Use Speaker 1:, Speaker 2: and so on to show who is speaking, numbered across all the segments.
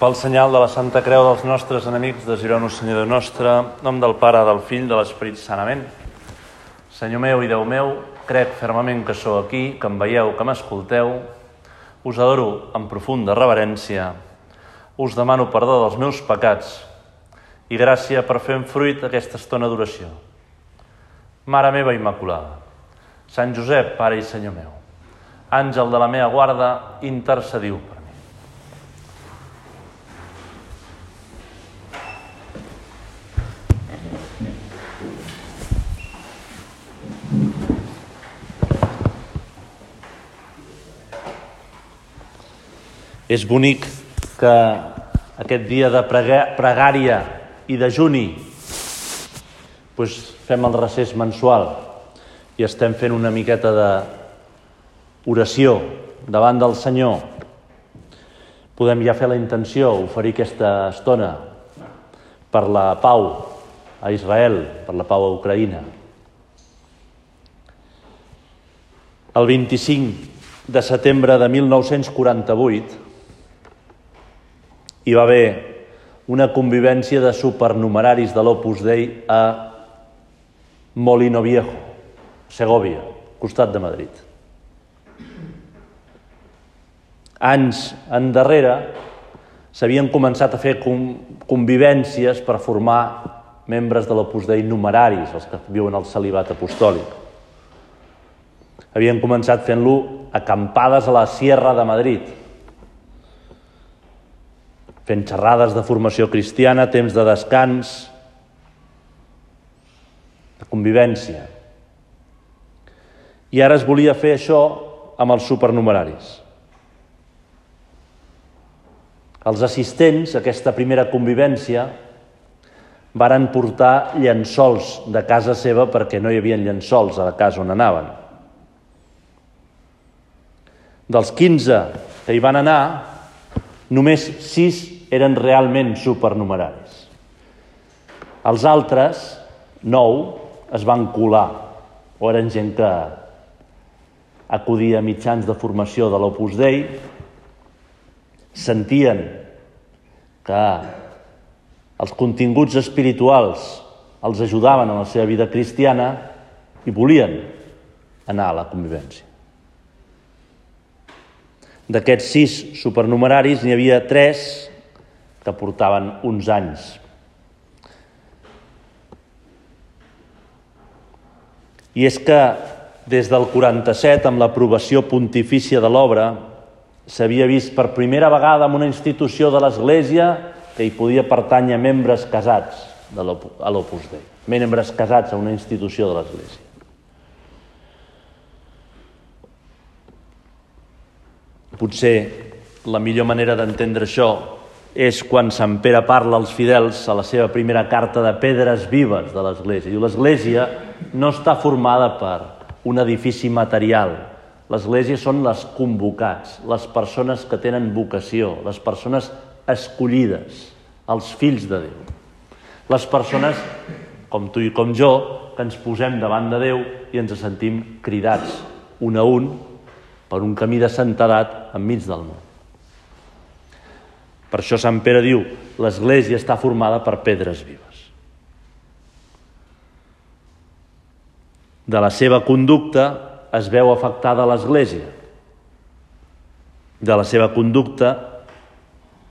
Speaker 1: Pel senyal de la Santa Creu dels nostres enemics, desireu-nos, Senyor Déu nostre, nom del Pare, del Fill, de l'Esperit Sanament. Senyor meu i Déu meu, crec fermament que sou aquí, que em veieu, que m'escolteu. Us adoro amb profunda reverència. Us demano perdó dels meus pecats i gràcia per fer en fruit aquesta estona d'oració. Mare meva Immaculada, Sant Josep, Pare i Senyor meu, àngel de la meva guarda, intercediu És bonic que aquest dia de pregària i de juni doncs fem el recés mensual i estem fent una miqueta de oració davant del Senyor. Podem ja fer la intenció, oferir aquesta estona per la pau a Israel, per la pau a Ucraïna. El 25 de setembre de 1948 hi va haver una convivència de supernumeraris de l'Opus Dei a Molino Viejo, Segovia, costat de Madrid. Anys endarrere s'havien començat a fer convivències per formar membres de l'Opus Dei numeraris, els que viuen al celibat apostòlic. Havien començat fent-lo acampades a la Sierra de Madrid, fent xerrades de formació cristiana, temps de descans, de convivència. I ara es volia fer això amb els supernumeraris. Els assistents a aquesta primera convivència varen portar llençols de casa seva perquè no hi havia llençols a la casa on anaven. Dels 15 que hi van anar, només 6 eren realment supernumeraris. Els altres, nou, es van colar, o eren gent que acudia a mitjans de formació de l'Opus Dei, sentien que els continguts espirituals els ajudaven en la seva vida cristiana i volien anar a la convivència. D'aquests sis supernumeraris n'hi havia tres que portaven uns anys. I és que des del 47, amb l'aprovació pontifícia de l'obra, s'havia vist per primera vegada en una institució de l'Església que hi podia pertànyer membres casats de a l'Opus Dei, membres casats a una institució de l'Església. Potser la millor manera d'entendre això és quan Sant Pere parla als fidels a la seva primera carta de pedres vives de l'Església. Diu, l'Església no està formada per un edifici material. L'Església són les convocats, les persones que tenen vocació, les persones escollides, els fills de Déu. Les persones, com tu i com jo, que ens posem davant de Déu i ens sentim cridats un a un per un camí de santedat enmig del món. Per això Sant Pere diu, l'Església està formada per pedres vives. De la seva conducta es veu afectada l'Església. De la seva conducta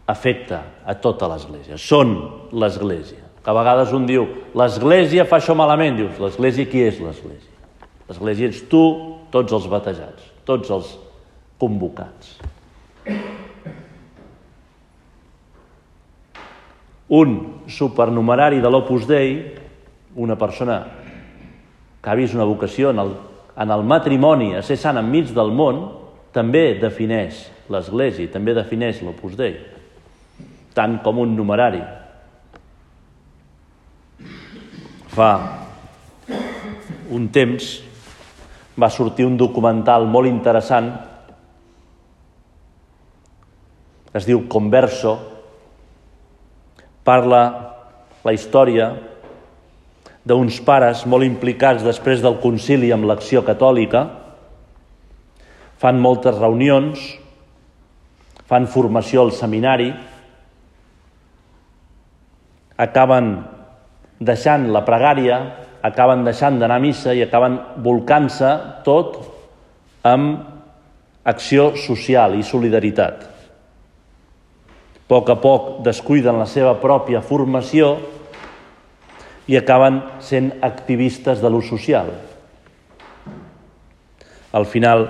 Speaker 1: afecta a tota l'Església. Són l'Església. Que a vegades un diu, l'Església fa això malament. Dius, l'Església qui és l'Església? L'Església ets tu, tots els batejats, tots els convocats. Un supernumerari de l'Opus Dei, una persona que ha vist una vocació en el, en el matrimoni a ser sant enmig del món, també defineix l'Església, també defineix l'Opus Dei, tant com un numerari. Fa un temps va sortir un documental molt interessant es diu Converso, parla la història d'uns pares molt implicats després del concili amb l'acció catòlica, fan moltes reunions, fan formació al seminari acaben deixant la pregària, acaben deixant d'anar a missa i acaben volcant-se tot amb acció social i solidaritat. Poc a poc descuiden la seva pròpia formació i acaben sent activistes de l'ús social. Al final,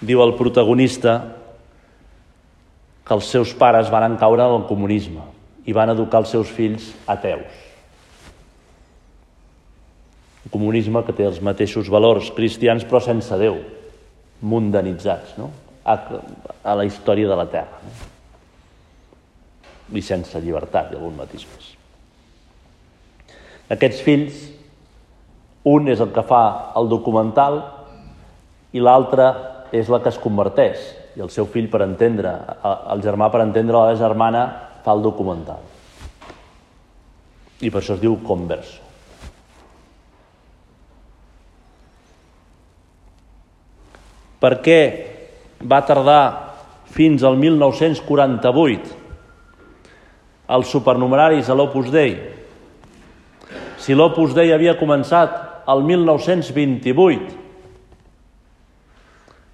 Speaker 1: diu el protagonista que els seus pares van caure en el comunisme i van educar els seus fills ateus. Un comunisme que té els mateixos valors cristians però sense Déu, mundanitzats no? a la història de la Terra. No? I sense llibertat i algun matís més. Aquests fills, un és el que fa el documental i l'altre és la que es converteix i el seu fill per entendre, el germà per entendre la germana fa el documental. I per això es diu converso. Per què va tardar fins al 1948 els supernumeraris a l'Opus Dei? Si l'Opus Dei havia començat al 1928,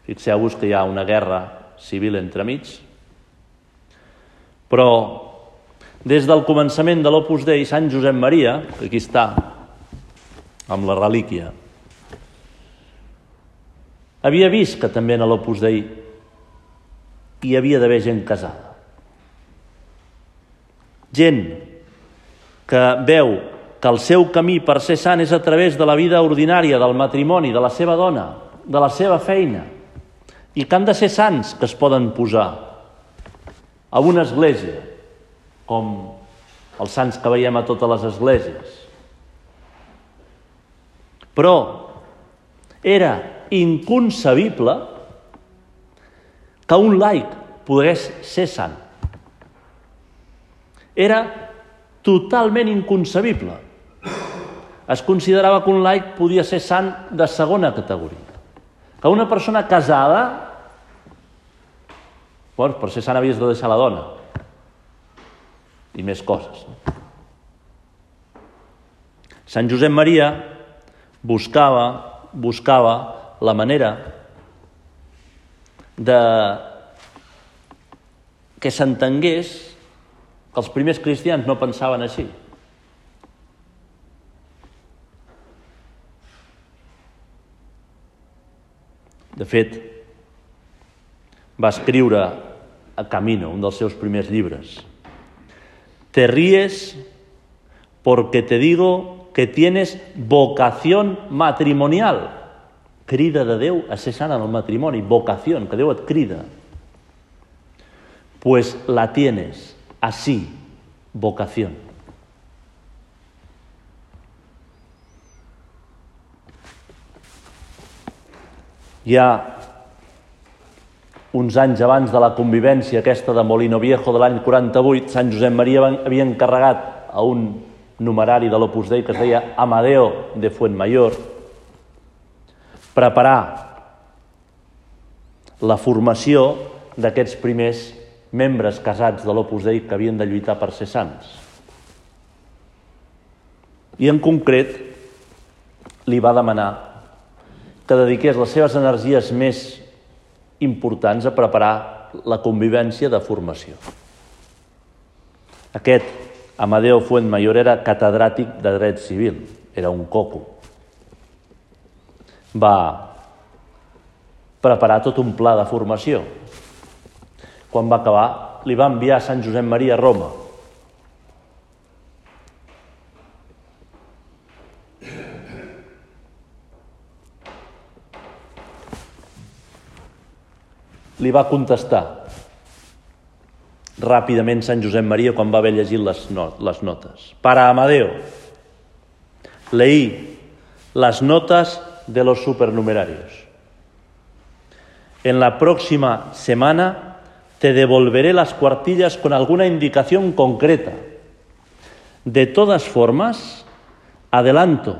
Speaker 1: Fixeu-vos que hi ha una guerra civil entremig, però des del començament de l'Opus Dei, Sant Josep Maria, que aquí està, amb la relíquia, havia vist que també en l'Opus Dei hi havia d'haver gent casada. Gent que veu que el seu camí per ser sant és a través de la vida ordinària, del matrimoni, de la seva dona, de la seva feina, i que han de ser sants que es poden posar a una església, com els sants que veiem a totes les esglésies. Però era inconcebible que un laic pogués ser sant. Era totalment inconcebible. Es considerava que un laic podia ser sant de segona categoria. Que una persona casada Bueno, per ser sant havies de deixar la dona. I més coses. Sant Josep Maria buscava, buscava la manera de que s'entengués que els primers cristians no pensaven així. De fet, va escriure a Camino, un dels seus primers llibres. Te ríes porque te digo que tienes vocación matrimonial. Crida de Déu a ser sant en el matrimoni, vocació, que Déu et crida. Pues la tienes, así, vocación. Ja uns anys abans de la convivència aquesta de Molino Viejo de l'any 48, Sant Josep Maria havia encarregat a un numerari de l'Opus Dei que es deia Amadeo de Fuentmayor preparar la formació d'aquests primers membres casats de l'Opus Dei que havien de lluitar per ser sants. I en concret li va demanar que dediqués les seves energies més importants a preparar la convivència de formació. Aquest Amadeo Fuentmayor era catedràtic de dret civil, era un coco. Va preparar tot un pla de formació. Quan va acabar, li va enviar a Sant Josep Maria a Roma, li va contestar ràpidament Sant Josep Maria quan va haver llegit les, not les notes. Para Amadeo, leí las notas de los supernumerarios. En la próxima semana te devolveré las cuartillas con alguna indicación concreta. De todas formas, adelanto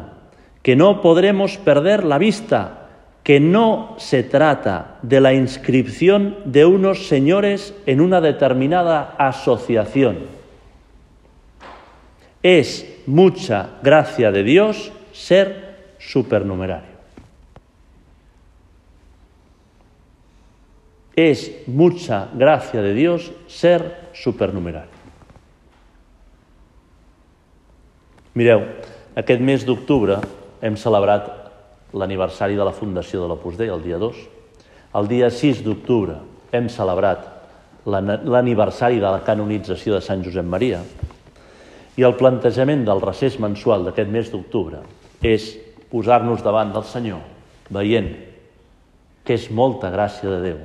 Speaker 1: que no podremos perder la vista que no se trata de la inscripción de unos señores en una determinada asociación. Es mucha gracia de Dios ser supernumerario. Es mucha gracia de Dios ser supernumerario. Mireu, aquest mes d'octubre hem celebrat l'aniversari de la fundació de l'Opus Dei, el dia 2. El dia 6 d'octubre hem celebrat l'aniversari de la canonització de Sant Josep Maria. I el plantejament del recés mensual d'aquest mes d'octubre és posar-nos davant del Senyor, veient que és molta gràcia de Déu,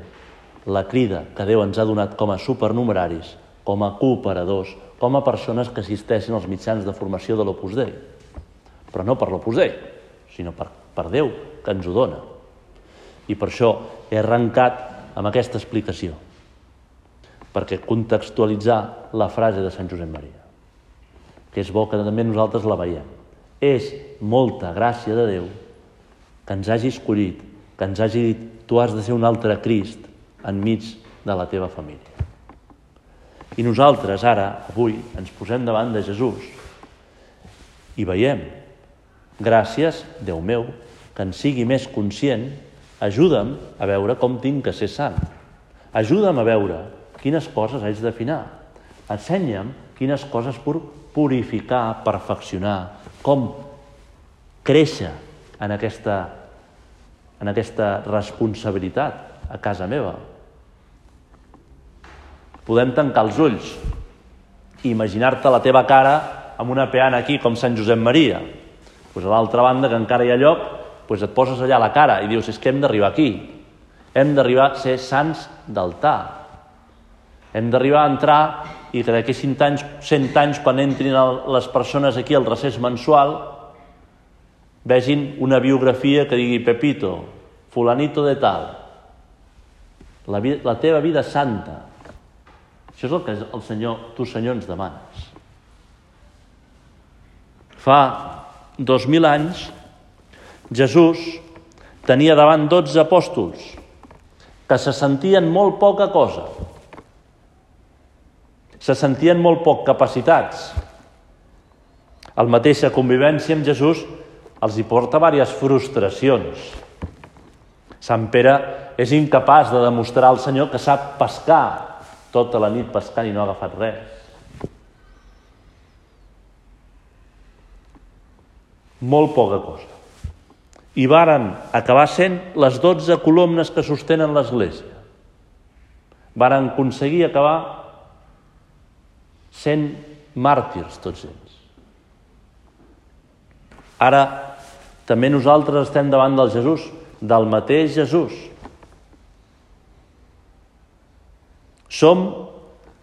Speaker 1: la crida que Déu ens ha donat com a supernumeraris, com a cooperadors, com a persones que assisteixen als mitjans de formació de l'Opus Dei. Però no per l'Opus Dei, sinó per, per Déu, que ens ho dona. I per això he arrencat amb aquesta explicació, perquè contextualitzar la frase de Sant Josep Maria que és bo que també nosaltres la veiem. És molta gràcia de Déu que ens hagi escollit, que ens hagi dit tu has de ser un altre Crist enmig de la teva família. I nosaltres ara, avui, ens posem davant de Jesús i veiem, gràcies, Déu meu, que en sigui més conscient, ajuda'm a veure com tinc que ser sant. Ajuda'm a veure quines coses haig d'afinar. Ensenya'm quines coses purificar, perfeccionar, com créixer en aquesta, en aquesta responsabilitat a casa meva. Podem tancar els ulls i imaginar-te la teva cara amb una peana aquí com Sant Josep Maria. Pues a l'altra banda, que encara hi ha lloc, pues et poses allà la cara i dius, és que hem d'arribar aquí. Hem d'arribar a ser sants d'altar. Hem d'arribar a entrar i que d'aquí 100 anys, 100 anys, quan entrin les persones aquí al recés mensual, vegin una biografia que digui Pepito, fulanito de tal, la, la teva vida santa. Això és el que el Senyor, tu Senyor ens demanes. Fa dos mil anys, Jesús tenia davant dotze apòstols que se sentien molt poca cosa, se sentien molt poc capacitats. El mateixa convivència amb Jesús els hi porta diverses frustracions. Sant Pere és incapaç de demostrar al Senyor que sap pescar tota la nit pescant i no ha agafat res. Molt poca cosa. I varen acabar sent les dotze columnes que sostenen l'Església. Varen aconseguir acabar sent màrtirs tots ells. Ara també nosaltres estem davant del Jesús, del mateix Jesús. Som,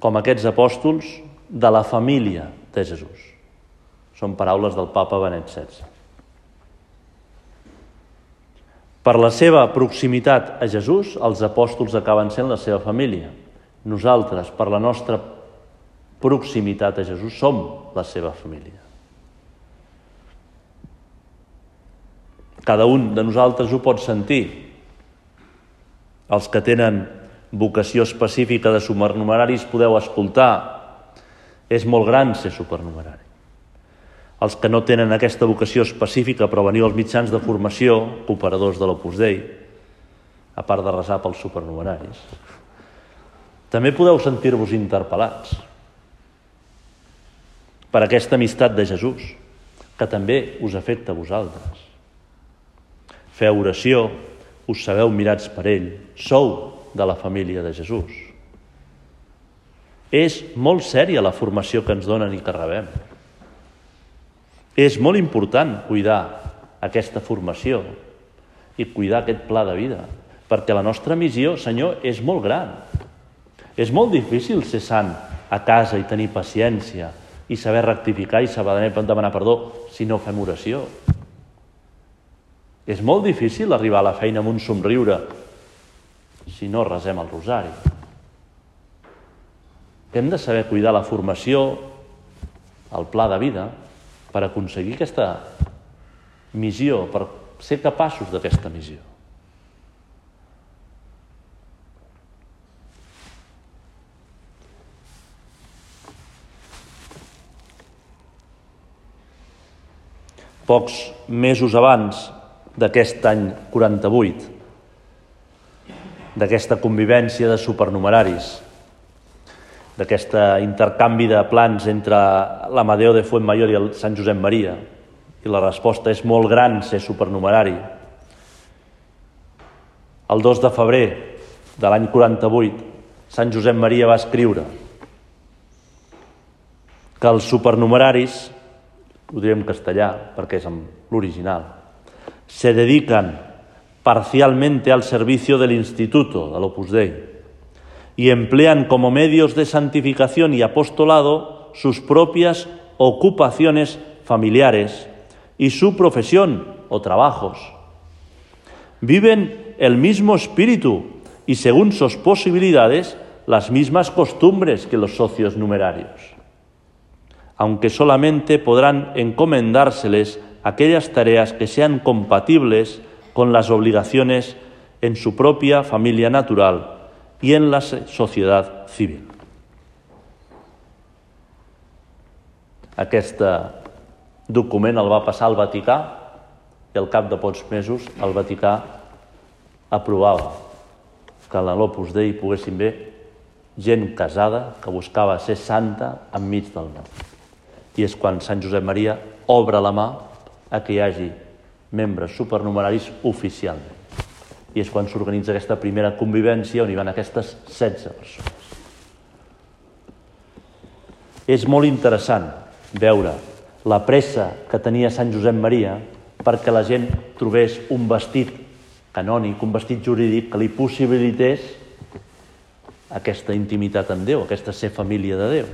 Speaker 1: com aquests apòstols, de la família de Jesús. Són paraules del papa Benet XVI. Per la seva proximitat a Jesús, els apòstols acaben sent la seva família. Nosaltres, per la nostra proximitat a Jesús, som la seva família. Cada un de nosaltres ho pot sentir. Els que tenen vocació específica de supernumeraris podeu escoltar. És molt gran ser supernumerari. Els que no tenen aquesta vocació específica però veniu als mitjans de formació, cooperadors de l'Opus Dei, a part de resar pels supernumeraris, també podeu sentir-vos interpel·lats per aquesta amistat de Jesús, que també us afecta a vosaltres. Feu oració, us sabeu mirats per ell, sou de la família de Jesús. És molt sèria la formació que ens donen i que rebem. És molt important cuidar aquesta formació i cuidar aquest pla de vida, perquè la nostra missió, Senyor, és molt gran. És molt difícil ser sant a casa i tenir paciència, i saber rectificar i saber demanar perdó si no fem oració. És molt difícil arribar a la feina amb un somriure si no resem el rosari. Hem de saber cuidar la formació, el pla de vida, per aconseguir aquesta missió, per ser capaços d'aquesta missió. pocs mesos abans d'aquest any 48, d'aquesta convivència de supernumeraris, d'aquest intercanvi de plans entre l'Amadeo de Fuentmayor i el Sant Josep Maria. I la resposta és molt gran ser supernumerari. El 2 de febrer de l'any 48, Sant Josep Maria va escriure que els supernumeraris, ho direm castellà perquè és l'original, se dediquen parcialmente al servicio del Instituto, del Opus Dei, y emplean como medios de santificación y apostolado sus propias ocupaciones familiares y su profesión o trabajos. Viven el mismo espíritu y según sus posibilidades las mismas costumbres que los socios numerarios, aunque solamente podrán encomendárseles aquellas tareas que sean compatibles con las obligaciones en su propia familia natural y en la societat civil. Aquest document el va passar al Vaticà i al cap de pocs mesos el Vaticà aprovava que a l'Opus Dei poguessin bé gent casada que buscava ser santa enmig del món. I és quan Sant Josep Maria obre la mà a que hi hagi membres supernumeraris oficialment. I és quan s'organitza aquesta primera convivència on hi van aquestes 16 persones. És molt interessant veure la pressa que tenia Sant Josep Maria perquè la gent trobés un vestit canònic, un vestit jurídic que li possibilités aquesta intimitat amb Déu, aquesta ser família de Déu.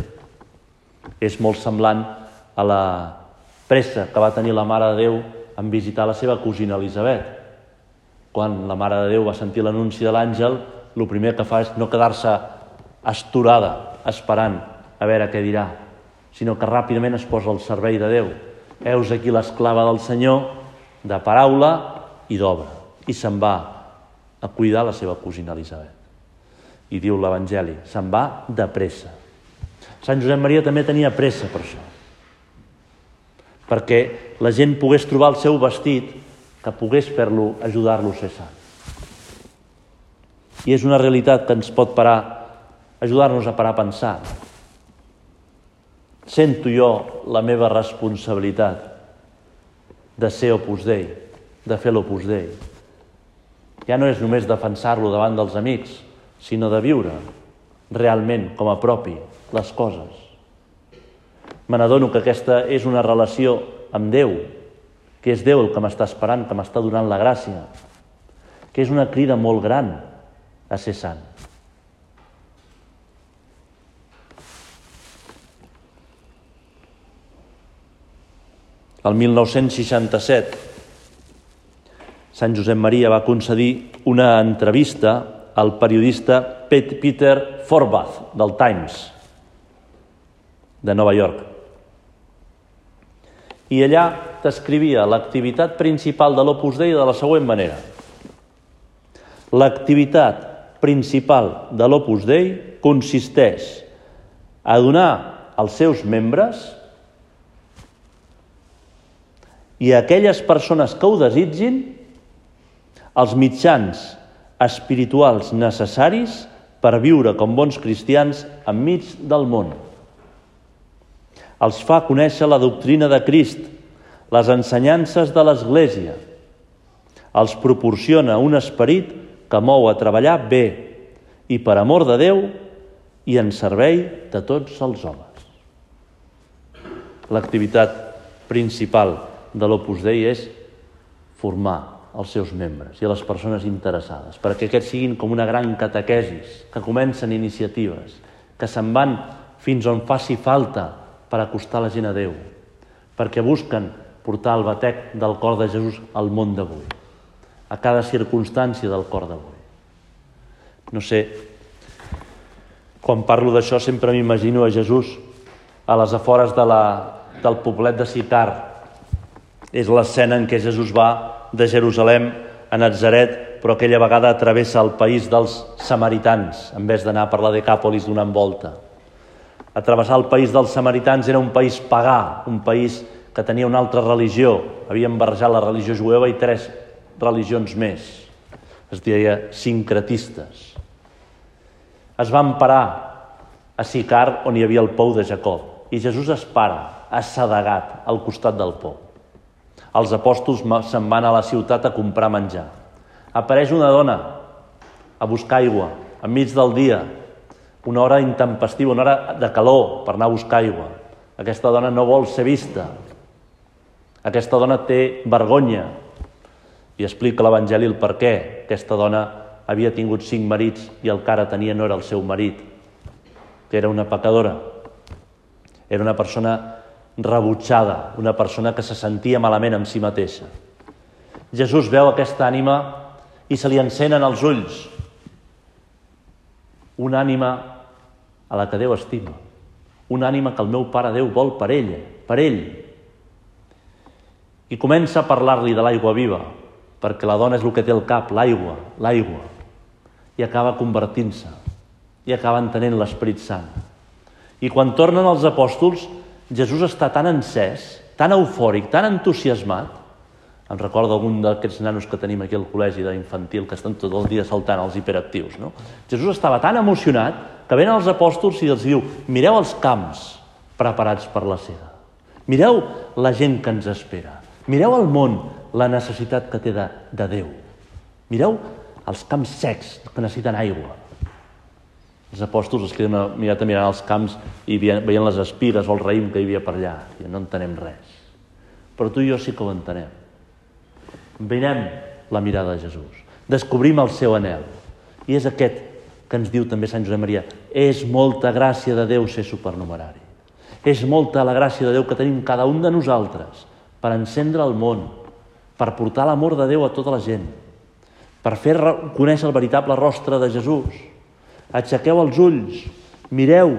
Speaker 1: És molt semblant a la pressa que va tenir la Mare de Déu en visitar la seva cosina Elisabet. Quan la Mare de Déu va sentir l'anunci de l'àngel, el primer que fa és no quedar-se esturada, esperant a veure què dirà, sinó que ràpidament es posa al servei de Déu. Heus aquí l'esclava del Senyor, de paraula i d'obra. I se'n va a cuidar la seva cosina Elisabet. I diu l'Evangeli, se'n va de pressa. Sant Josep Maria també tenia pressa per això perquè la gent pogués trobar el seu vestit que pogués fer-lo, ajudar-lo a ser sant. I és una realitat que ens pot parar, ajudar-nos a parar a pensar. Sento jo la meva responsabilitat de ser Opus Dei, de fer l'Opus Dei. Ja no és només defensar-lo davant dels amics, sinó de viure realment com a propi les coses me n'adono que aquesta és una relació amb Déu, que és Déu el que m'està esperant, que m'està donant la gràcia, que és una crida molt gran a ser sant. El 1967, Sant Josep Maria va concedir una entrevista al periodista Peter Forbath, del Times, de Nova York i allà descrivia l'activitat principal de l'Opus Dei de la següent manera. L'activitat principal de l'Opus Dei consisteix a donar als seus membres i a aquelles persones que ho desitgin els mitjans espirituals necessaris per viure com bons cristians enmig del món els fa conèixer la doctrina de Crist, les ensenyances de l'Església, els proporciona un esperit que mou a treballar bé i per amor de Déu i en servei de tots els homes. L'activitat principal de l'Opus Dei és formar els seus membres i a les persones interessades, perquè aquests siguin com una gran catequesis, que comencen iniciatives, que se'n van fins on faci falta per acostar la gent a Déu, perquè busquen portar el batec del cor de Jesús al món d'avui, a cada circumstància del cor d'avui. No sé, quan parlo d'això sempre m'imagino a Jesús a les afores de la, del poblet de Sicar. És l'escena en què Jesús va de Jerusalem a Nazaret, però aquella vegada travessa el país dels samaritans, en vez d'anar per la Decàpolis donant volta. A travessar el país dels samaritans era un país pagà, un país que tenia una altra religió, havien barrejat la religió jueva i tres religions més. Es deia sincretistes. Es van parar a Sicar, on hi havia el pou de Jacob, i Jesús es para, assedegat, al costat del pou. Els apòstols se'n van a la ciutat a comprar menjar. Apareix una dona a buscar aigua, enmig del dia, una hora intempestiva, una hora de calor per anar a buscar aigua. Aquesta dona no vol ser vista. Aquesta dona té vergonya. I explica l'Evangeli el per què. Aquesta dona havia tingut cinc marits i el que ara tenia no era el seu marit, que era una pecadora. Era una persona rebutjada, una persona que se sentia malament amb si mateixa. Jesús veu aquesta ànima i se li encenen els ulls. Una ànima a la que Déu estima. Una ànima que el meu pare Déu vol per ella, per ell. I comença a parlar-li de l'aigua viva, perquè la dona és el que té al cap, l'aigua, l'aigua. I acaba convertint-se, i acaba entenent l'Esperit Sant. I quan tornen els apòstols, Jesús està tan encès, tan eufòric, tan entusiasmat, em recordo algun d'aquests nanos que tenim aquí al col·legi d'infantil que estan tot el dia saltant els hiperactius. No? Jesús estava tan emocionat que venen els apòstols i els diu mireu els camps preparats per la seda. Mireu la gent que ens espera. Mireu el món, la necessitat que té de, de Déu. Mireu els camps secs que necessiten aigua. Els apòstols es queden una mirada mirant els camps i veient les espires o el raïm que hi havia per allà. I no entenem res. Però tu i jo sí que ho entenem. Veiem la mirada de Jesús. Descobrim el seu anel. I és aquest que ens diu també Sant Josep Maria. És molta gràcia de Déu ser supernumerari. És molta la gràcia de Déu que tenim cada un de nosaltres per encendre el món, per portar l'amor de Déu a tota la gent, per fer conèixer el veritable rostre de Jesús. Aixequeu els ulls, mireu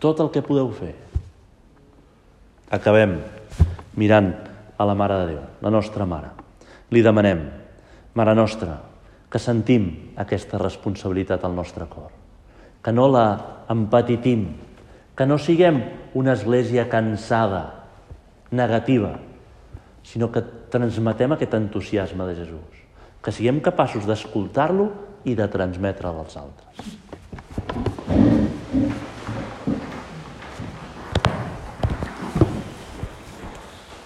Speaker 1: tot el que podeu fer. Acabem mirant a la Mare de Déu, la nostra Mare. Li demanem, Mare nostra, que sentim aquesta responsabilitat al nostre cor, que no la empatitim, que no siguem una església cansada, negativa, sinó que transmetem aquest entusiasme de Jesús, que siguem capaços d'escoltar-lo i de transmetre'l als altres.